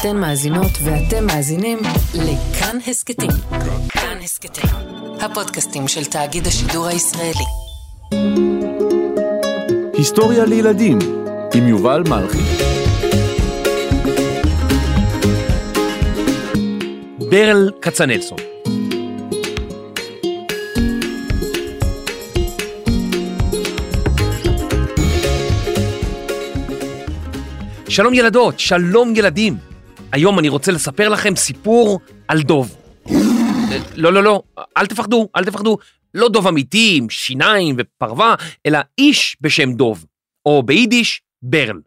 אתן מאזינות ואתם מאזינים לכאן הסכתים. כאן הסכתים, הפודקאסטים של תאגיד השידור הישראלי. היסטוריה לילדים עם יובל מלכי. ברל כצנלסון. שלום ילדות, שלום ילדים. היום אני רוצה לספר לכם סיפור על דוב. לא, לא, לא, אל תפחדו, אל תפחדו. לא דוב אמיתי עם שיניים ופרווה, אלא איש בשם דוב, או ביידיש, ברל.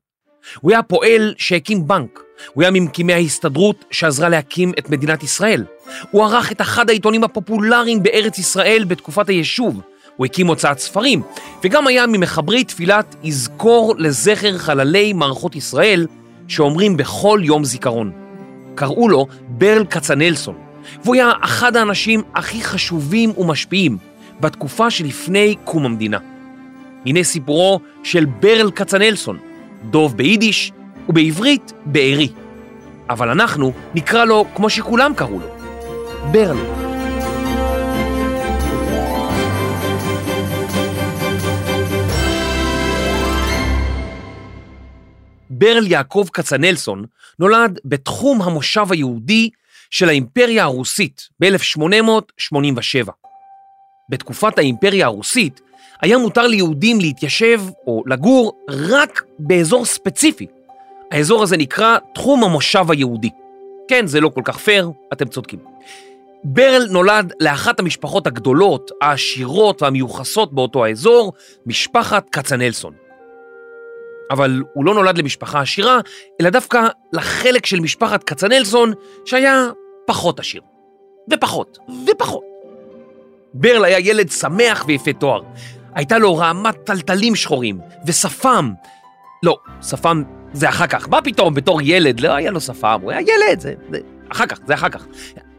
הוא היה פועל שהקים בנק. הוא היה ממקימי ההסתדרות שעזרה להקים את מדינת ישראל. הוא ערך את אחד העיתונים הפופולריים בארץ ישראל בתקופת היישוב. הוא הקים הוצאת ספרים, וגם היה ממחברי תפילת יזכור לזכר חללי מערכות ישראל, שאומרים בכל יום זיכרון. קראו לו ברל כצנלסון, והוא היה אחד האנשים הכי חשובים ומשפיעים בתקופה שלפני קום המדינה. הנה סיפורו של ברל כצנלסון, דוב ביידיש ובעברית בארי. אבל אנחנו נקרא לו כמו שכולם קראו לו, ברל. ברל יעקב כצנלסון נולד בתחום המושב היהודי של האימפריה הרוסית ב-1887. בתקופת האימפריה הרוסית היה מותר ליהודים להתיישב או לגור רק באזור ספציפי. האזור הזה נקרא תחום המושב היהודי. כן, זה לא כל כך פייר, אתם צודקים. ברל נולד לאחת המשפחות הגדולות, העשירות והמיוחסות באותו האזור, משפחת כצנלסון. אבל הוא לא נולד למשפחה עשירה, אלא דווקא לחלק של משפחת כצנלסון שהיה פחות עשיר. ופחות, ופחות. ברל היה ילד שמח ויפה תואר. הייתה לו רעמת טלטלים שחורים, ושפם. לא, שפם זה אחר כך. מה פתאום, בתור ילד, לא היה לו שפם, הוא היה ילד, זה, זה אחר כך, זה אחר כך.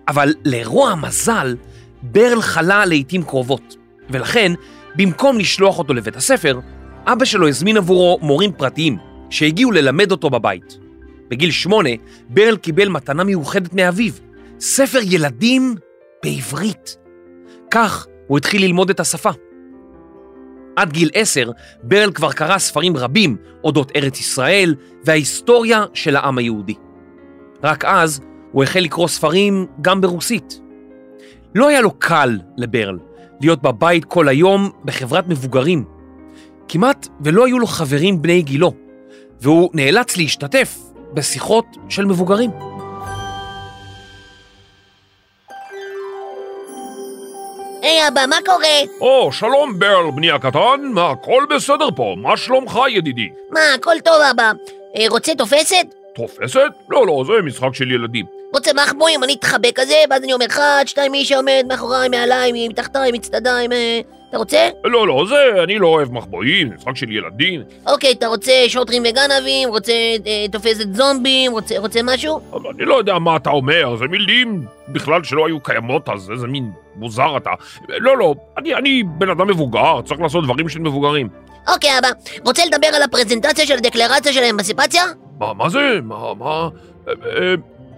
אבל לרוע המזל, ברל חלה לעיתים קרובות, ולכן, במקום לשלוח אותו לבית הספר, אבא שלו הזמין עבורו מורים פרטיים שהגיעו ללמד אותו בבית. בגיל שמונה, ברל קיבל מתנה מיוחדת מאביו, ספר ילדים בעברית. כך הוא התחיל ללמוד את השפה. עד גיל עשר, ברל כבר קרא ספרים רבים אודות ארץ ישראל וההיסטוריה של העם היהודי. רק אז הוא החל לקרוא ספרים גם ברוסית. לא היה לו קל לברל להיות בבית כל היום בחברת מבוגרים. כמעט ולא היו לו חברים בני גילו, והוא נאלץ להשתתף בשיחות של מבוגרים. היי אבא, מה קורה? או, שלום ברל, בני הקטן, מה, הכל בסדר פה? מה שלומך, ידידי? מה, הכל טוב אבא. אה, רוצה תופסת? תופסת? לא, לא, זה משחק של ילדים. רוצה מחבואים, אני אתחבא כזה, ואז אני אומר אחד, שתיים, מי שעומד מאחוריי, מעליי, מתחתיי, מצדדיי, אה, אתה רוצה? לא, לא, זה, אני לא אוהב מחבואים, משחק של ילדים. אוקיי, אתה רוצה שוטרים וגנבים, רוצה אה, תופסת זומבים, רוצה, רוצה משהו? אבל אני לא יודע מה אתה אומר, זה מילים בכלל שלא היו קיימות אז, איזה מין מוזר אתה. לא, לא, אני, אני בן אדם מבוגר, צריך לעשות דברים של מבוגרים. אוקיי, אבא, רוצה לדבר על הפרזנטציה של הדקלרציה של האמנסיפציה? מה, מה זה? מה, מה? אה, אה,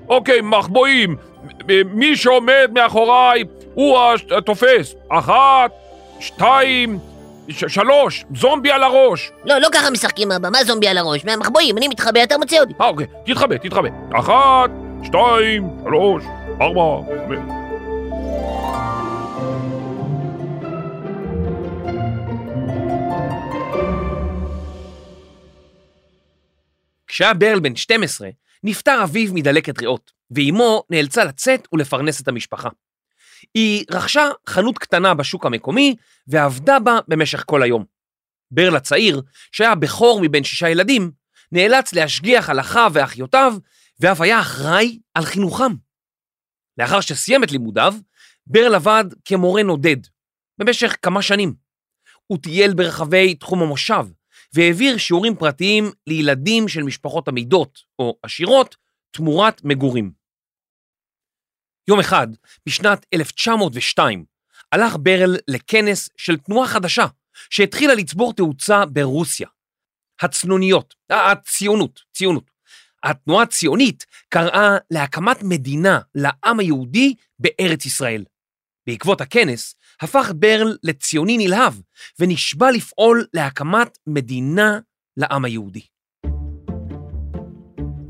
אוקיי, מחבואים. מי שעומד מאחוריי הוא התופס. אחת, שתיים, ש- שלוש, זומבי על הראש. לא, לא ככה משחקים אבא, מה זומבי על הראש? מהמחבואים, אני מתחבא, אתה מוצא אותי. אה, אוקיי, תתחבא, תתחבא. אחת, שתיים, שלוש, ארבע, חמש. כשהיה ברל בן 12, נפטר אביו מדלקת ריאות, ואימו נאלצה לצאת ולפרנס את המשפחה. היא רכשה חנות קטנה בשוק המקומי ועבדה בה במשך כל היום. ברל הצעיר, שהיה בכור מבין שישה ילדים, נאלץ להשגיח על אחיו ואחיותיו, ואף היה אחראי על חינוכם. לאחר שסיים את לימודיו, ברל עבד כמורה נודד במשך כמה שנים. הוא טייל ברחבי תחום המושב, והעביר שיעורים פרטיים לילדים של משפחות עמידות או עשירות תמורת מגורים. יום אחד, בשנת 1902, הלך ברל לכנס של תנועה חדשה שהתחילה לצבור תאוצה ברוסיה. הצנוניות, הציונות, ציונות. התנועה הציונית קראה להקמת מדינה לעם היהודי בארץ ישראל. בעקבות הכנס הפך ברל לציוני נלהב ונשבע לפעול להקמת מדינה לעם היהודי.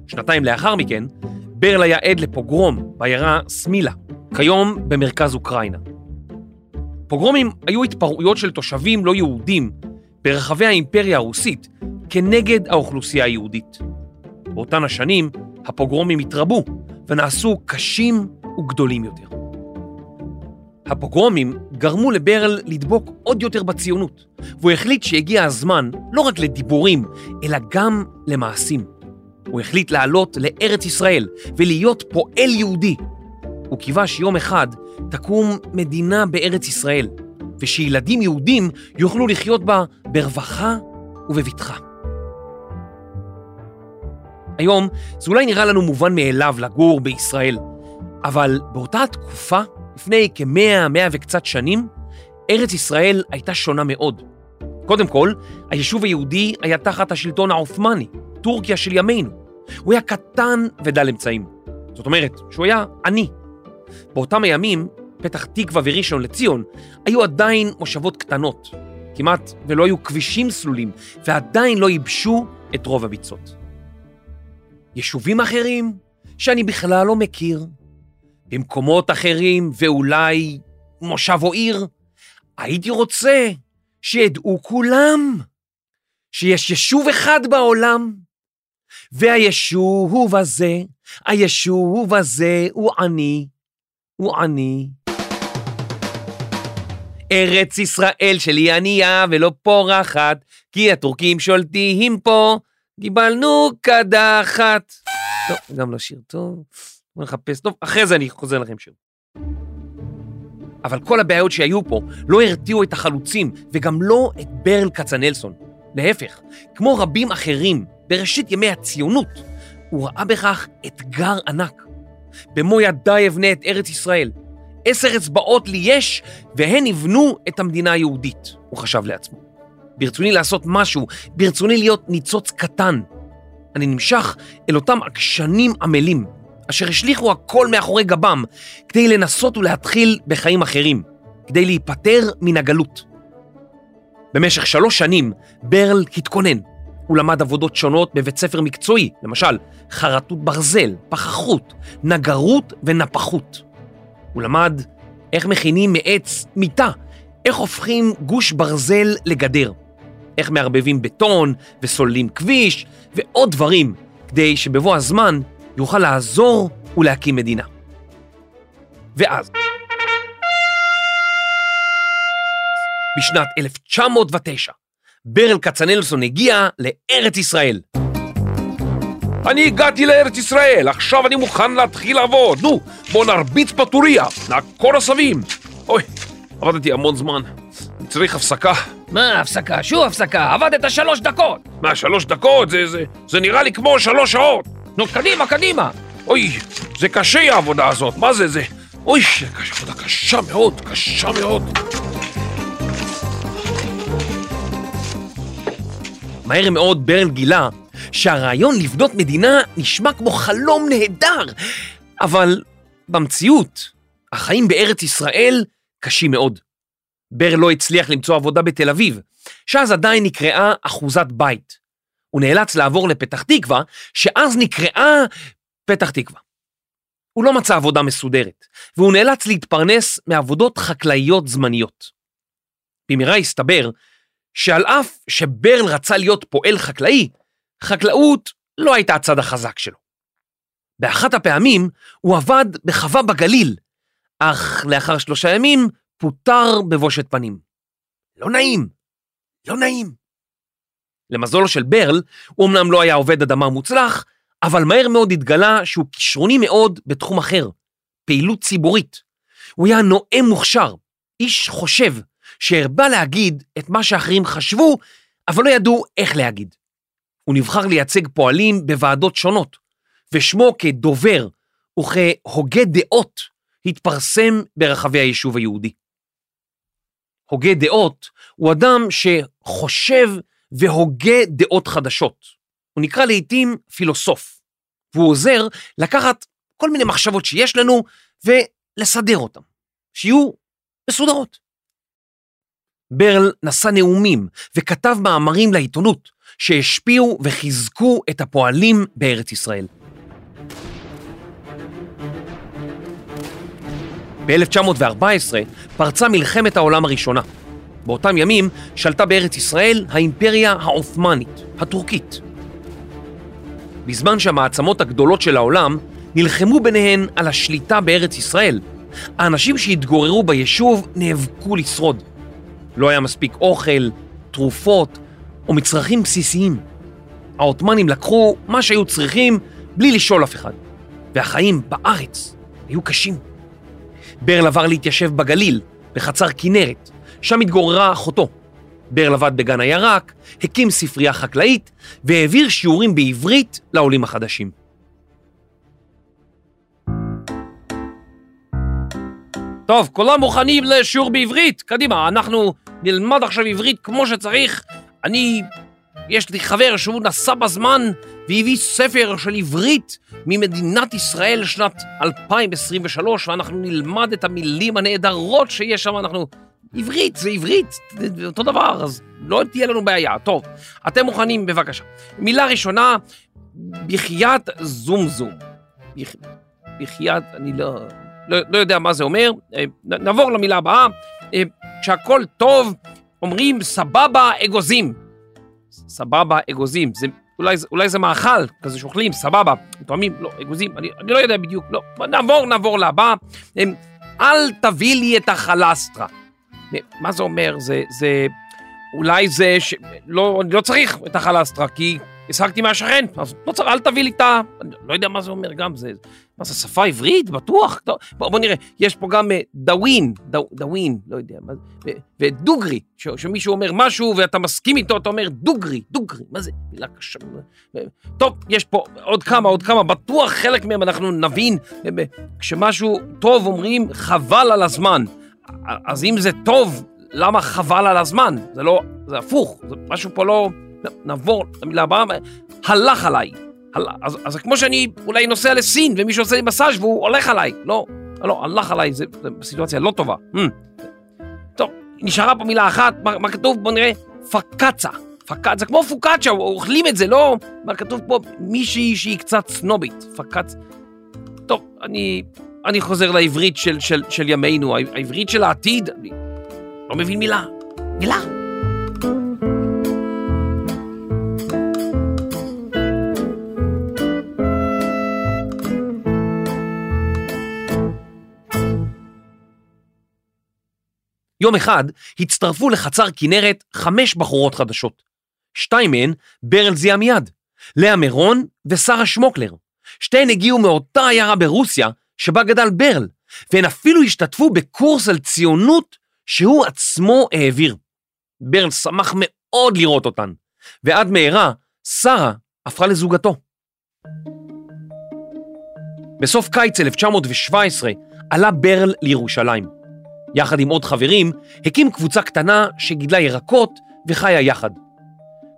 שנתיים לאחר מכן, ברל היה עד לפוגרום בעיירה סמילה, כיום במרכז אוקראינה. פוגרומים היו התפרעויות של תושבים לא יהודים ברחבי האימפריה הרוסית כנגד האוכלוסייה היהודית. באותן השנים הפוגרומים התרבו ונעשו קשים וגדולים יותר. הפוגרומים גרמו לברל לדבוק עוד יותר בציונות, והוא החליט שהגיע הזמן לא רק לדיבורים, אלא גם למעשים. הוא החליט לעלות לארץ ישראל ולהיות פועל יהודי. הוא קיווה שיום אחד תקום מדינה בארץ ישראל, ושילדים יהודים יוכלו לחיות בה ברווחה ובבטחה. היום זה אולי נראה לנו מובן מאליו לגור בישראל, אבל באותה תקופה, לפני כמאה, מאה וקצת שנים, ארץ ישראל הייתה שונה מאוד. קודם כל, היישוב היהודי היה תחת השלטון העות'מאני, טורקיה של ימינו. הוא היה קטן ודל אמצעים. זאת אומרת, שהוא היה עני. באותם הימים, פתח תקווה וראשון לציון היו עדיין מושבות קטנות. כמעט ולא היו כבישים סלולים, ועדיין לא ייבשו את רוב הביצות. יישובים אחרים שאני בכלל לא מכיר, במקומות אחרים ואולי מושב או עיר, הייתי רוצה שידעו כולם שיש יישוב אחד בעולם, והיישוב הזה, היישוב הזה הוא עני, הוא עני. ארץ ישראל שלי ענייה ולא פורחת, כי הטורקים שולטים פה, קיבלנו קדחת. טוב, גם לא שיר טוב, בוא נחפש, טוב, אחרי זה אני חוזר לכם שיר. אבל כל הבעיות שהיו פה לא הרתיעו את החלוצים וגם לא את ברל כצנלסון. להפך, כמו רבים אחרים בראשית ימי הציונות, הוא ראה בכך אתגר ענק. במו ידיי אבנה את ארץ ישראל. עשר אצבעות לי יש, והן יבנו את המדינה היהודית, הוא חשב לעצמו. ברצוני לעשות משהו, ברצוני להיות ניצוץ קטן. אני נמשך אל אותם עקשנים עמלים, אשר השליכו הכל מאחורי גבם, כדי לנסות ולהתחיל בחיים אחרים, כדי להיפטר מן הגלות. במשך שלוש שנים ברל התכונן. הוא למד עבודות שונות בבית ספר מקצועי, למשל חרטות ברזל, פחחות, נגרות ונפחות. הוא למד איך מכינים מעץ מיטה, איך הופכים גוש ברזל לגדר, איך מערבבים בטון וסוללים כביש ועוד דברים, כדי שבבוא הזמן יוכל לעזור ולהקים מדינה. ואז, בשנת 1909, ברל כצנלסון הגיע לארץ ישראל. אני הגעתי לארץ ישראל, עכשיו אני מוכן להתחיל לעבוד. נו, בוא נרביץ פטוריה, נעקור עשבים. אוי, עבדתי המון זמן, אני צריך הפסקה. מה הפסקה? שוב הפסקה, עבדת שלוש דקות. מה, שלוש דקות? זה, זה, זה נראה לי כמו שלוש שעות. נו, קדימה, קדימה. אוי, זה קשה העבודה הזאת, מה זה זה? אוי, קשה, עבודה קשה מאוד, קשה מאוד. מהר מאוד ברל גילה שהרעיון לבנות מדינה נשמע כמו חלום נהדר, אבל במציאות, החיים בארץ ישראל קשים מאוד. ברל לא הצליח למצוא עבודה בתל אביב, שאז עדיין נקראה אחוזת בית. הוא נאלץ לעבור לפתח תקווה, שאז נקראה פתח תקווה. הוא לא מצא עבודה מסודרת, והוא נאלץ להתפרנס מעבודות חקלאיות זמניות. במהרה הסתבר שעל אף שברל רצה להיות פועל חקלאי, חקלאות לא הייתה הצד החזק שלו. באחת הפעמים הוא עבד בחווה בגליל, אך לאחר שלושה ימים פוטר בבושת פנים. לא נעים, לא נעים. למזלו של ברל, הוא אמנם לא היה עובד אדמה מוצלח, אבל מהר מאוד התגלה שהוא כישרוני מאוד בתחום אחר, פעילות ציבורית. הוא היה נואם מוכשר, איש חושב, שהרבה להגיד את מה שאחרים חשבו, אבל לא ידעו איך להגיד. הוא נבחר לייצג פועלים בוועדות שונות, ושמו כדובר וכהוגה דעות התפרסם ברחבי היישוב היהודי. הוגה דעות הוא אדם שחושב והוגה דעות חדשות. הוא נקרא לעתים פילוסוף. והוא עוזר לקחת כל מיני מחשבות שיש לנו ולסדר אותן, שיהיו מסודרות. ברל נשא נאומים וכתב מאמרים לעיתונות שהשפיעו וחיזקו את הפועלים בארץ ישראל. ב-1914 פרצה מלחמת העולם הראשונה. באותם ימים שלטה בארץ ישראל האימפריה העות'מאנית, הטורקית. בזמן שהמעצמות הגדולות של העולם נלחמו ביניהן על השליטה בארץ ישראל, האנשים שהתגוררו ביישוב נאבקו לשרוד. לא היה מספיק אוכל, תרופות או מצרכים בסיסיים. העות'מאנים לקחו מה שהיו צריכים בלי לשאול אף אחד, והחיים בארץ היו קשים. ברל עבר להתיישב בגליל, בחצר כנרת, שם התגוררה אחותו. ברל עבד בגן הירק, הקים ספרייה חקלאית והעביר שיעורים בעברית לעולים החדשים. טוב, כולם מוכנים לשיעור בעברית? קדימה, אנחנו נלמד עכשיו עברית כמו שצריך. אני, יש לי חבר שהוא נסע בזמן והביא ספר של עברית ממדינת ישראל שנת 2023, ואנחנו נלמד את המילים הנהדרות שיש שם, אנחנו... עברית זה עברית, זה אותו דבר, אז לא תהיה לנו בעיה. טוב, אתם מוכנים בבקשה. מילה ראשונה, בחייאת זומזום. בח... בחייאת, אני לא, לא, לא יודע מה זה אומר. אה, נעבור למילה הבאה. כשהכול טוב, אומרים סבבה אגוזים. סבבה אגוזים, זה, אולי, אולי זה מאכל, כזה שאוכלים, סבבה. טועמים, לא, אגוזים, אני, אני לא יודע בדיוק, לא. נעבור, נעבור לבא. אל תביא לי את החלסטרה. מה זה אומר? זה, זה, אולי זה ש... לא, אני לא צריך את החלסטרה, כי השחקתי מהשכן, אז לא צריך, אל תביא לי את ה... לא יודע מה זה אומר גם, זה... מה זה, שפה עברית? בטוח? בוא, בוא נראה, יש פה גם uh, דאווין, דאווין, לא יודע, מה זה, ודוגרי, ש, שמישהו אומר משהו ואתה מסכים איתו, אתה אומר דוגרי, דוגרי, מה זה? מילה קשה. טוב, יש פה עוד כמה, עוד כמה, בטוח חלק מהם אנחנו נבין, כשמשהו טוב אומרים חבל על הזמן. אז אם זה טוב, למה חבל על הזמן? זה לא, זה הפוך, זה משהו פה לא... נעבור למילה הבאה, הלך עליי. אז, אז כמו שאני אולי נוסע לסין ומישהו עושה לי מסאז' והוא הולך עליי. לא, לא, הלך עליי, זו סיטואציה לא טובה. Hmm. טוב, נשארה פה מילה אחת, מה, מה כתוב? בוא נראה, פקצה. פקצה, זה כמו פוקצ'ה, אוכלים את זה, לא? מה כתוב פה? מישהי שהיא קצת סנובית, פקצה. טוב, אני אני חוזר לעברית של, של, של ימינו, העברית של העתיד, אני לא מבין מילה. מילה. יום אחד הצטרפו לחצר כנרת חמש בחורות חדשות. שתיים מהן ברל זיהה מיד, לאה מירון ושרה שמוקלר. שתיהן הגיעו מאותה עיירה ברוסיה שבה גדל ברל, והן אפילו השתתפו בקורס על ציונות שהוא עצמו העביר. ברל שמח מאוד לראות אותן, ועד מהרה שרה הפכה לזוגתו. בסוף קיץ 1917 עלה ברל לירושלים. יחד עם עוד חברים, הקים קבוצה קטנה שגידלה ירקות וחיה יחד.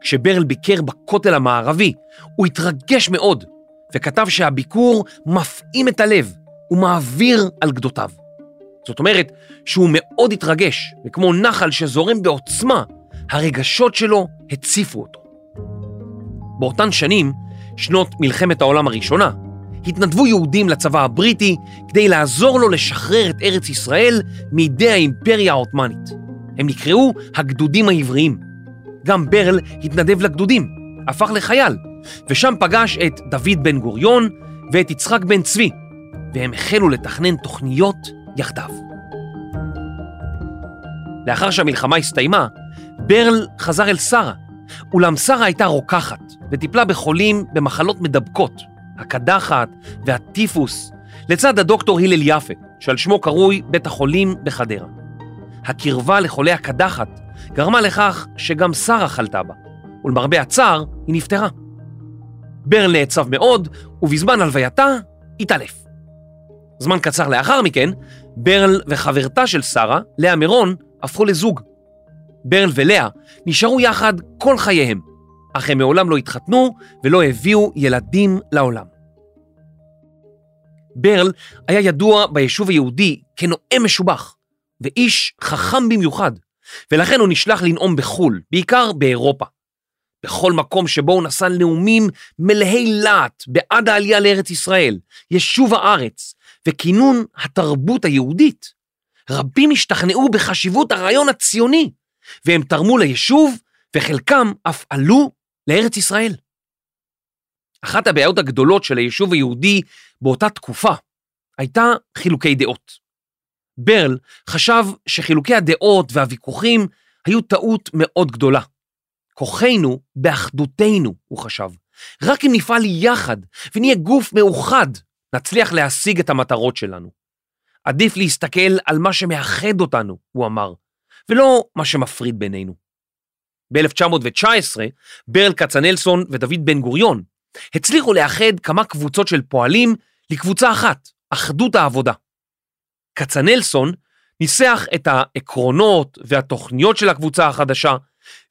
כשברל ביקר בכותל המערבי, הוא התרגש מאוד, וכתב שהביקור מפעים את הלב, ומעביר על גדותיו. זאת אומרת שהוא מאוד התרגש, וכמו נחל שזורם בעוצמה, הרגשות שלו הציפו אותו. באותן שנים, שנות מלחמת העולם הראשונה, התנדבו יהודים לצבא הבריטי כדי לעזור לו לשחרר את ארץ ישראל מידי האימפריה העות'מאנית. הם נקראו הגדודים העבריים. גם ברל התנדב לגדודים, הפך לחייל, ושם פגש את דוד בן גוריון ואת יצחק בן צבי, והם החלו לתכנן תוכניות יחדיו. לאחר שהמלחמה הסתיימה, ברל חזר אל שרה, אולם שרה הייתה רוקחת וטיפלה בחולים במחלות מדבקות, הקדחת והטיפוס, לצד הדוקטור הלל יפה, שעל שמו קרוי בית החולים בחדרה. הקרבה לחולי הקדחת גרמה לכך שגם שרה חלתה בה, ולמרבה הצער היא נפטרה. ברל נעצב מאוד, ובזמן הלווייתה התעלף. זמן קצר לאחר מכן, ברל וחברתה של שרה, לאה מירון, הפכו לזוג. ברל ולאה נשארו יחד כל חייהם, אך הם מעולם לא התחתנו ולא הביאו ילדים לעולם. ברל היה ידוע ביישוב היהודי כנואם משובח, ואיש חכם במיוחד, ולכן הוא נשלח לנאום בחו"ל, בעיקר באירופה. בכל מקום שבו הוא נשא נאומים מלאי להט בעד העלייה לארץ ישראל, יישוב הארץ וכינון התרבות היהודית, רבים השתכנעו בחשיבות הרעיון הציוני, והם תרמו ליישוב, וחלקם אף עלו לארץ ישראל. אחת הבעיות הגדולות של היישוב היהודי באותה תקופה הייתה חילוקי דעות. ברל חשב שחילוקי הדעות והוויכוחים היו טעות מאוד גדולה. כוחנו באחדותנו, הוא חשב. רק אם נפעל יחד ונהיה גוף מאוחד, נצליח להשיג את המטרות שלנו. עדיף להסתכל על מה שמאחד אותנו, הוא אמר, ולא מה שמפריד בינינו. ב-1919, ברל כצנלסון ודוד בן גוריון הצליחו לאחד כמה קבוצות של פועלים לקבוצה אחת, אחדות העבודה. כצנלסון ניסח את העקרונות והתוכניות של הקבוצה החדשה,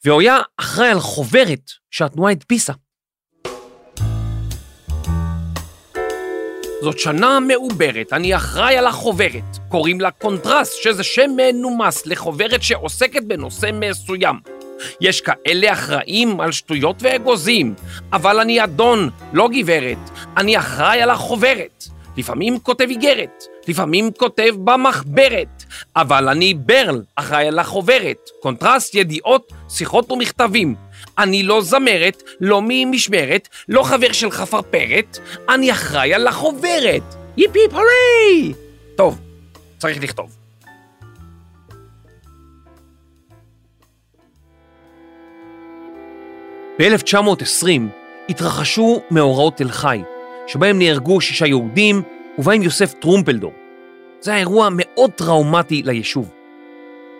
והוא היה אחראי על חוברת שהתנועה הדפיסה. זאת שנה מעוברת, אני אחראי על החוברת. קוראים לה קונטרס, שזה שם מנומס לחוברת שעוסקת בנושא מסוים. יש כאלה אחראים על שטויות ואגוזים, אבל אני אדון, לא גברת. אני אחראי על החוברת. לפעמים כותב איגרת, לפעמים כותב במחברת, אבל אני ברל, אחראי על החוברת, קונטרס, ידיעות, שיחות ומכתבים. אני לא זמרת, לא ממשמרת, לא חבר של חפרפרת, אני אחראי על החוברת. היפ הורי! טוב, צריך לכתוב. ב-1920 התרחשו מאורעות תל חי, שבהם נהרגו שישה יהודים ובהם יוסף טרומפלדור. זה היה אירוע מאוד טראומטי ליישוב.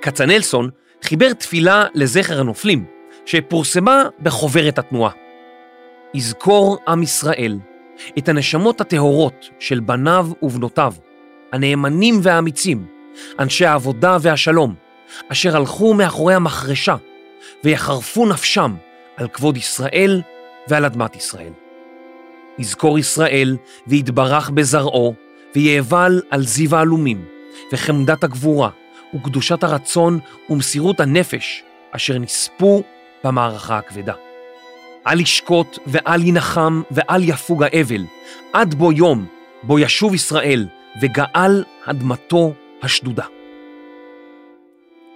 כצנלסון חיבר תפילה לזכר הנופלים, שפורסמה בחוברת התנועה. יזכור עם ישראל את הנשמות הטהורות של בניו ובנותיו, הנאמנים והאמיצים, אנשי העבודה והשלום, אשר הלכו מאחורי המחרשה ויחרפו נפשם על כבוד ישראל ועל אדמת ישראל. יזכור ישראל ויתברך בזרעו, ויאבל על זיו העלומים, וחמדת הגבורה, וקדושת הרצון ומסירות הנפש, אשר נספו במערכה הכבדה. אל ישקוט ואל ינחם ואל יפוג האבל, עד בו יום בו ישוב ישראל וגאל אדמתו השדודה.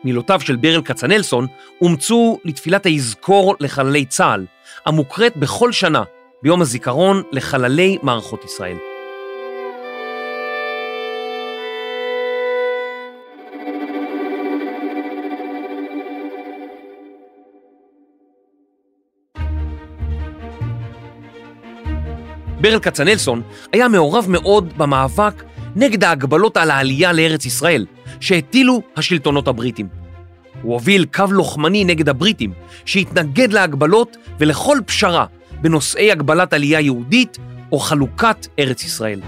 מילותיו של ברל כצנלסון אומצו לתפילת היזכור לחללי צה"ל, המוקראת בכל שנה ביום הזיכרון לחללי מערכות ישראל. ברל כצנלסון היה מעורב מאוד במאבק נגד ההגבלות על העלייה לארץ ישראל, שהטילו השלטונות הבריטים. הוא הוביל קו לוחמני נגד הבריטים, שהתנגד להגבלות ולכל פשרה בנושאי הגבלת עלייה יהודית או חלוקת ארץ ישראל.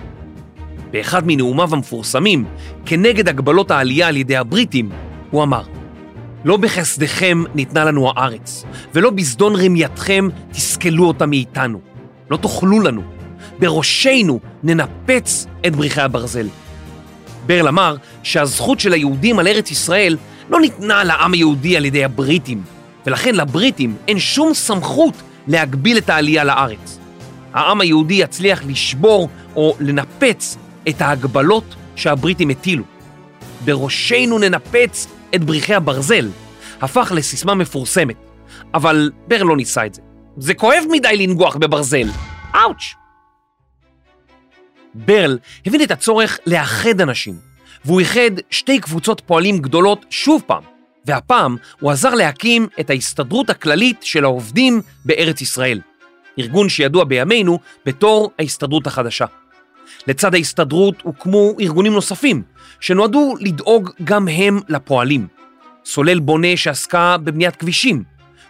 באחד מנאומיו המפורסמים, כנגד הגבלות העלייה על ידי הבריטים, הוא אמר, לא בחסדכם ניתנה לנו הארץ, ולא בזדון רמייתכם תסכלו אותה מאיתנו. לא תאכלו לנו. בראשנו ננפץ את בריחי הברזל. ברל אמר שהזכות של היהודים על ארץ ישראל לא ניתנה לעם היהודי על ידי הבריטים, ולכן לבריטים אין שום סמכות להגביל את העלייה לארץ. העם היהודי יצליח לשבור או לנפץ את ההגבלות שהבריטים הטילו. בראשנו ננפץ את בריחי הברזל, הפך לסיסמה מפורסמת, אבל ברל לא ניסה את זה. זה כואב מדי לנגוח בברזל. אאוץ'. ברל הבין את הצורך לאחד אנשים, והוא איחד שתי קבוצות פועלים גדולות שוב פעם, והפעם הוא עזר להקים את ההסתדרות הכללית של העובדים בארץ ישראל, ארגון שידוע בימינו בתור ההסתדרות החדשה. לצד ההסתדרות הוקמו ארגונים נוספים, שנועדו לדאוג גם הם לפועלים. סולל בונה שעסקה בבניית כבישים,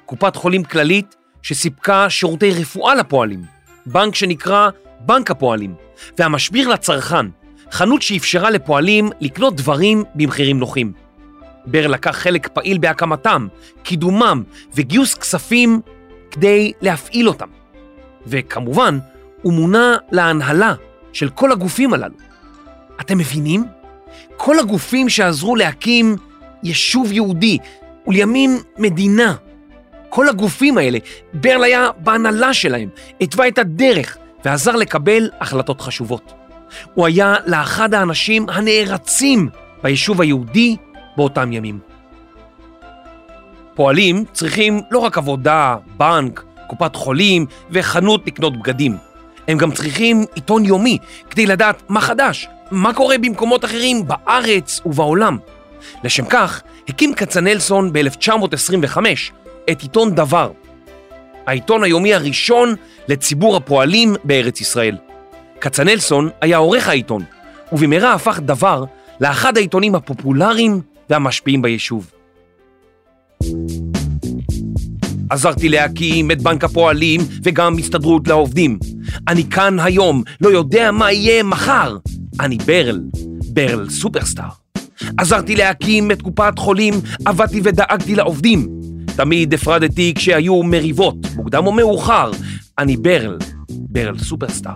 קופת חולים כללית שסיפקה שירותי רפואה לפועלים, בנק שנקרא בנק הפועלים, והמשביר לצרכן, חנות שאפשרה לפועלים לקנות דברים במחירים נוחים. בר לקח חלק פעיל בהקמתם, קידומם וגיוס כספים כדי להפעיל אותם. וכמובן, הוא מונה להנהלה של כל הגופים הללו. אתם מבינים? כל הגופים שעזרו להקים יישוב יהודי, ולימים מדינה. כל הגופים האלה, ברל היה בהנהלה שלהם, התווה את הדרך ועזר לקבל החלטות חשובות. הוא היה לאחד האנשים הנערצים ביישוב היהודי באותם ימים. פועלים צריכים לא רק עבודה, בנק, קופת חולים וחנות לקנות בגדים. הם גם צריכים עיתון יומי כדי לדעת מה חדש, מה קורה במקומות אחרים בארץ ובעולם. לשם כך הקים כצנלסון ב-1925 את עיתון דבר, העיתון היומי הראשון לציבור הפועלים בארץ ישראל. כצנלסון היה עורך העיתון, ובמהרה הפך דבר לאחד העיתונים הפופולריים והמשפיעים ביישוב. עזרתי להקים את בנק הפועלים וגם הסתדרות לעובדים. אני כאן היום, לא יודע מה יהיה מחר. אני ברל, ברל סופרסטאר. עזרתי להקים את קופת חולים, עבדתי ודאגתי לעובדים. תמיד הפרדתי כשהיו מריבות, מוקדם או מאוחר. אני ברל, ברל סופרסטאר.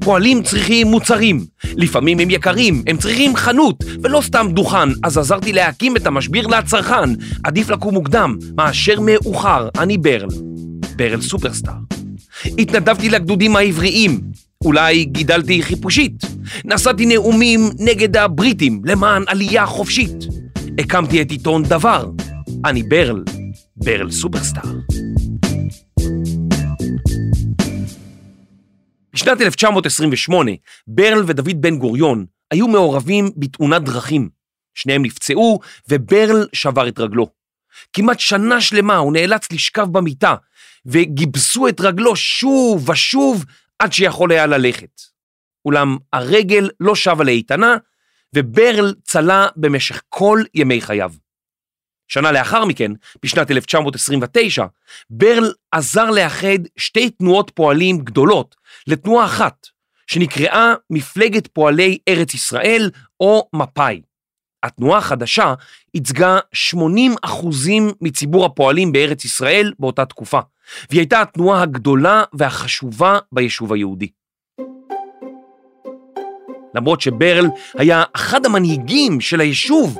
פועלים צריכים מוצרים, לפעמים הם יקרים, הם צריכים חנות ולא סתם דוכן, אז עזרתי להקים את המשביר לצרכן. עדיף לקום מוקדם מאשר מאוחר, אני ברל, ברל סופרסטאר. התנדבתי לגדודים העבריים, אולי גידלתי חיפושית. נשאתי נאומים נגד הבריטים למען עלייה חופשית. הקמתי את עיתון דבר, אני ברל, ברל סופרסטאר. בשנת 1928, ברל ודוד בן גוריון היו מעורבים בתאונת דרכים. שניהם נפצעו וברל שבר את רגלו. כמעט שנה שלמה הוא נאלץ לשכב במיטה, וגיבסו את רגלו שוב ושוב עד שיכול היה ללכת. אולם הרגל לא שבה לאיתנה, וברל צלה במשך כל ימי חייו. שנה לאחר מכן, בשנת 1929, ברל עזר לאחד שתי תנועות פועלים גדולות לתנועה אחת, שנקראה מפלגת פועלי ארץ ישראל או מפא"י. התנועה החדשה ייצגה 80 אחוזים מציבור הפועלים בארץ ישראל באותה תקופה, והיא הייתה התנועה הגדולה והחשובה ביישוב היהודי. למרות שברל היה אחד המנהיגים של היישוב,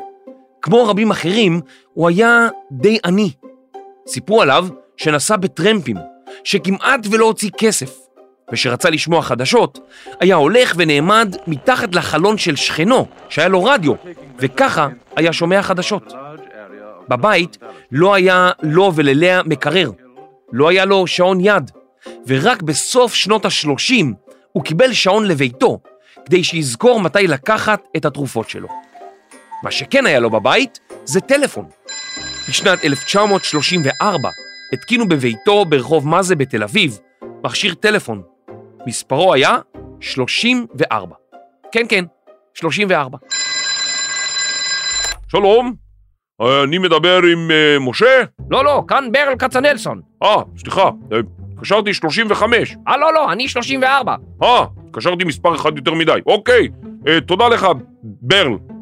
כמו רבים אחרים, הוא היה די עני. סיפרו עליו שנסע בטרמפים, שכמעט ולא הוציא כסף, ושרצה לשמוע חדשות, היה הולך ונעמד מתחת לחלון של שכנו, שהיה לו רדיו, וככה היה שומע חדשות. בבית לא היה לו וללאה מקרר, לא היה לו שעון יד, ורק בסוף שנות ה-30 הוא קיבל שעון לביתו, כדי שיזכור מתי לקחת את התרופות שלו. מה שכן היה לו בבית זה טלפון. בשנת 1934 התקינו בביתו ברחוב מאזה בתל אביב מכשיר טלפון. מספרו היה 34. כן, כן, 34. שלום, אני מדבר עם uh, משה? לא, לא, כאן ברל כצנלסון. אה, סליחה, אה, קשרתי 35. אה, לא, לא, אני 34. אה, קשרתי מספר אחד יותר מדי. אוקיי, אה, תודה לך, ברל.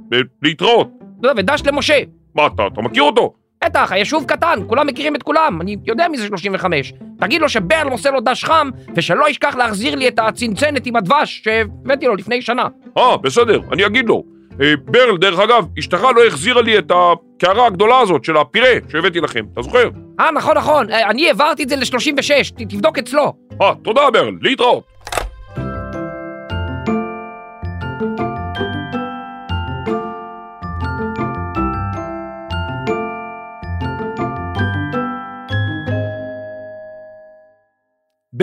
להתראות. לא, ודש למשה. מה, אתה, אתה מכיר אותו? בטח, היישוב קטן, כולם מכירים את כולם, אני יודע מי זה 35. תגיד לו שברל מוסר לו דש חם, ושלא ישכח להחזיר לי את הצנצנת עם הדבש שהבאתי לו לפני שנה. אה, בסדר, אני אגיד לו. אה, ברל, דרך אגב, אשתך לא החזירה לי את הקערה הגדולה הזאת של הפירה שהבאתי לכם, אתה זוכר? אה, נכון, נכון, אה, אני העברתי את זה ל-36, תבדוק אצלו. אה, תודה, ברל, להתראות.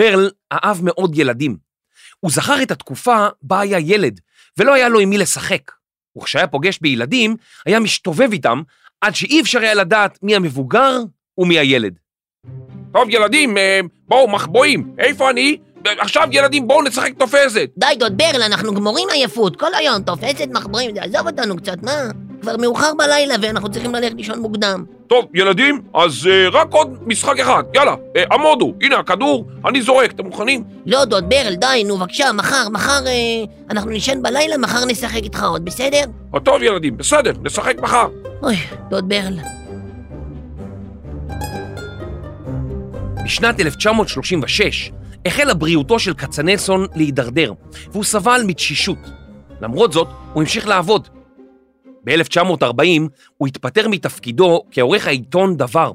ברל אהב מאוד ילדים. הוא זכר את התקופה בה היה ילד, ולא היה לו עם מי לשחק. וכשהיה פוגש בילדים, היה משתובב איתם, עד שאי אפשר היה לדעת מי המבוגר ומי הילד. טוב, ילדים, אה, בואו, מחבואים, איפה אני? עכשיו, ילדים, בואו נשחק תופסת. די, דוד ברל, אנחנו גמורים עייפות, כל היום, תופסת מחברים, עזוב אותנו קצת, מה? כבר מאוחר בלילה ואנחנו צריכים ללכת לישון מוקדם. טוב, ילדים, אז אה, רק עוד משחק אחד, יאללה, אה, עמודו, הנה הכדור, אני זורק, אתם מוכנים? לא, דוד ברל, די, נו, בבקשה, מחר, מחר, אה, אנחנו נישן בלילה, מחר נשחק איתך עוד, בסדר? אה, טוב, ילדים, בסדר, נשחק מחר. אוי, דוד ברל. בשנת 1936 החלה בריאותו של כצנלסון להידרדר, והוא סבל מתשישות. למרות זאת, הוא המשיך לעבוד. ב-1940 הוא התפטר מתפקידו כעורך העיתון דבר,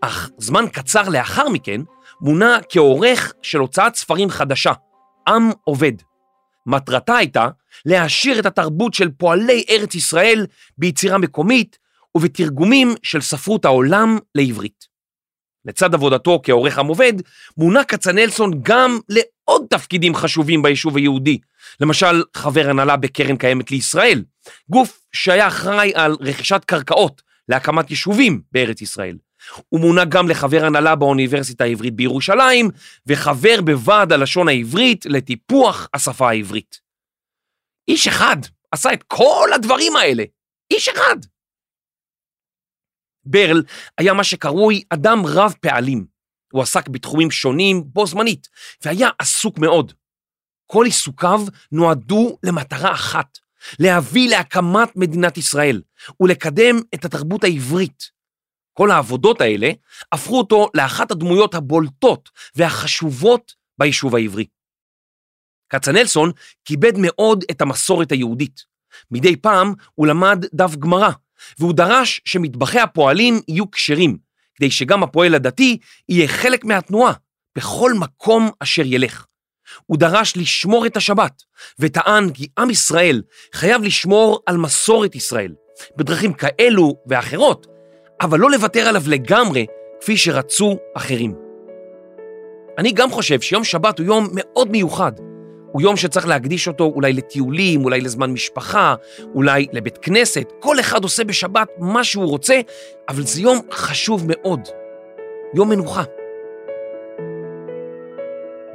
אך זמן קצר לאחר מכן מונה כעורך של הוצאת ספרים חדשה, עם עובד. מטרתה הייתה להעשיר את התרבות של פועלי ארץ ישראל ביצירה מקומית ובתרגומים של ספרות העולם לעברית. לצד עבודתו כעורך עם עובד, מונה כצנלסון גם לעוד תפקידים חשובים ביישוב היהודי, למשל חבר הנהלה בקרן קיימת לישראל, גוף שהיה אחראי על רכישת קרקעות להקמת יישובים בארץ ישראל. הוא מונה גם לחבר הנהלה באוניברסיטה העברית בירושלים, וחבר בוועד הלשון העברית לטיפוח השפה העברית. איש אחד עשה את כל הדברים האלה. איש אחד. ברל היה מה שקרוי אדם רב פעלים. הוא עסק בתחומים שונים בו זמנית, והיה עסוק מאוד. כל עיסוקיו נועדו למטרה אחת, להביא להקמת מדינת ישראל ולקדם את התרבות העברית. כל העבודות האלה הפכו אותו לאחת הדמויות הבולטות והחשובות ביישוב העברי. כצנלסון כיבד מאוד את המסורת היהודית. מדי פעם הוא למד דף גמרא, והוא דרש שמטבחי הפועלים יהיו כשרים, כדי שגם הפועל הדתי יהיה חלק מהתנועה בכל מקום אשר ילך. הוא דרש לשמור את השבת, וטען כי עם ישראל חייב לשמור על מסורת ישראל, בדרכים כאלו ואחרות, אבל לא לוותר עליו לגמרי, כפי שרצו אחרים. אני גם חושב שיום שבת הוא יום מאוד מיוחד. הוא יום שצריך להקדיש אותו אולי לטיולים, אולי לזמן משפחה, אולי לבית כנסת. כל אחד עושה בשבת מה שהוא רוצה, אבל זה יום חשוב מאוד. יום מנוחה.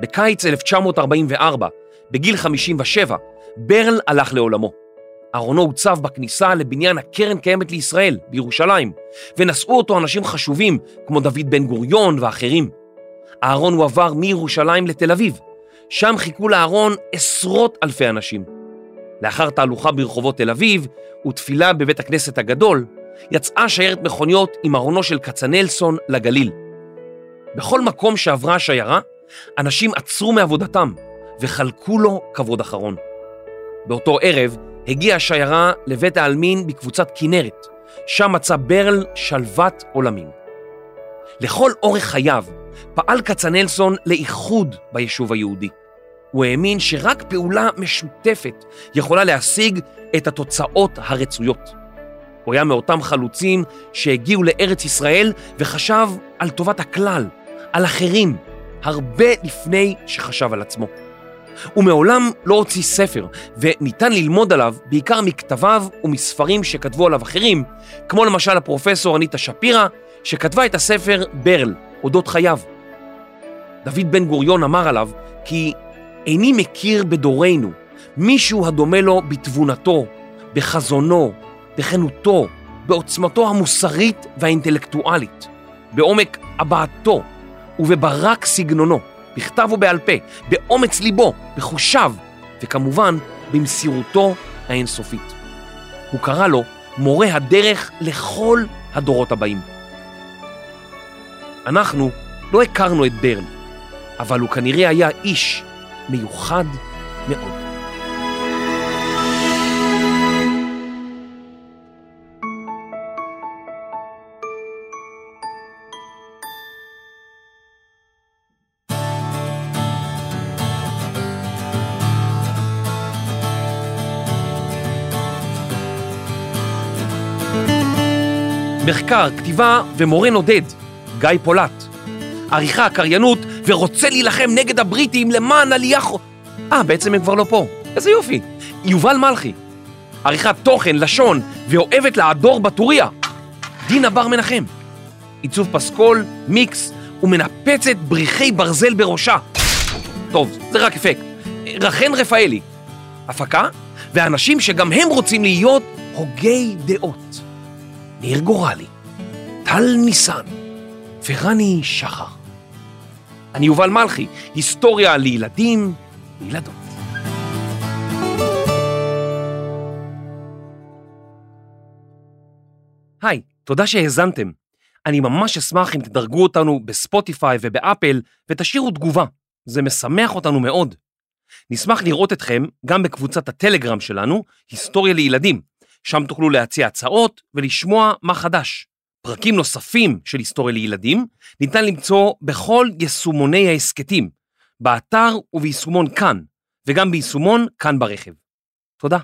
בקיץ 1944, בגיל 57, ברל הלך לעולמו. ארונו הוצב בכניסה לבניין הקרן קיימת לישראל בירושלים, ונשאו אותו אנשים חשובים כמו דוד בן גוריון ואחרים. הארון הועבר מירושלים לתל אביב, שם חיכו לארון עשרות אלפי אנשים. לאחר תהלוכה ברחובות תל אביב ותפילה בבית הכנסת הגדול, יצאה שיירת מכוניות עם ארונו של כצנלסון לגליל. בכל מקום שעברה השיירה, אנשים עצרו מעבודתם וחלקו לו כבוד אחרון. באותו ערב הגיעה השיירה לבית העלמין בקבוצת כנרת, שם מצא ברל שלוות עולמים. לכל אורך חייו פעל כצנלסון לאיחוד ביישוב היהודי. הוא האמין שרק פעולה משותפת יכולה להשיג את התוצאות הרצויות. הוא היה מאותם חלוצים שהגיעו לארץ ישראל וחשב על טובת הכלל, על אחרים, הרבה לפני שחשב על עצמו. הוא מעולם לא הוציא ספר, וניתן ללמוד עליו בעיקר מכתביו ומספרים שכתבו עליו אחרים, כמו למשל הפרופסור אניטה שפירא, שכתבה את הספר ברל, אודות חייו. דוד בן גוריון אמר עליו כי איני מכיר בדורנו מישהו הדומה לו בתבונתו, בחזונו, בכנותו, בעוצמתו המוסרית והאינטלקטואלית, בעומק הבעתו ובברק סגנונו, בכתב ובעל פה, באומץ ליבו, בחושיו, וכמובן במסירותו האינסופית. הוא קרא לו מורה הדרך לכל הדורות הבאים. אנחנו לא הכרנו את ברל, אבל הוא כנראה היה איש מיוחד מאוד. מחקר, כתיבה ומורה נודד, גיא פולט. עריכה, קריינות, ורוצה להילחם נגד הבריטים למען עלייה חו... אה, בעצם הם כבר לא פה. איזה יופי. יובל מלכי. עריכת תוכן, לשון, ואוהבת לעדור בטוריה. דינה בר מנחם. עיצוב פסקול, מיקס, ומנפצת בריחי ברזל בראשה. טוב, זה רק אפקט. רחן רפאלי. הפקה, ואנשים שגם הם רוצים להיות הוגי דעות. ניר גורלי, טל ניסן ורני שחר. אני יובל מלכי, היסטוריה לילדים וילדות. היי, תודה שהאזנתם. אני ממש אשמח אם תדרגו אותנו בספוטיפיי ובאפל ותשאירו תגובה. זה משמח אותנו מאוד. נשמח לראות אתכם גם בקבוצת הטלגרם שלנו, היסטוריה לילדים. שם תוכלו להציע הצעות ולשמוע מה חדש. פרקים נוספים של היסטוריה לילדים ניתן למצוא בכל יישומוני ההסכתים, באתר וביישומון כאן, וגם ביישומון כאן ברכב. תודה.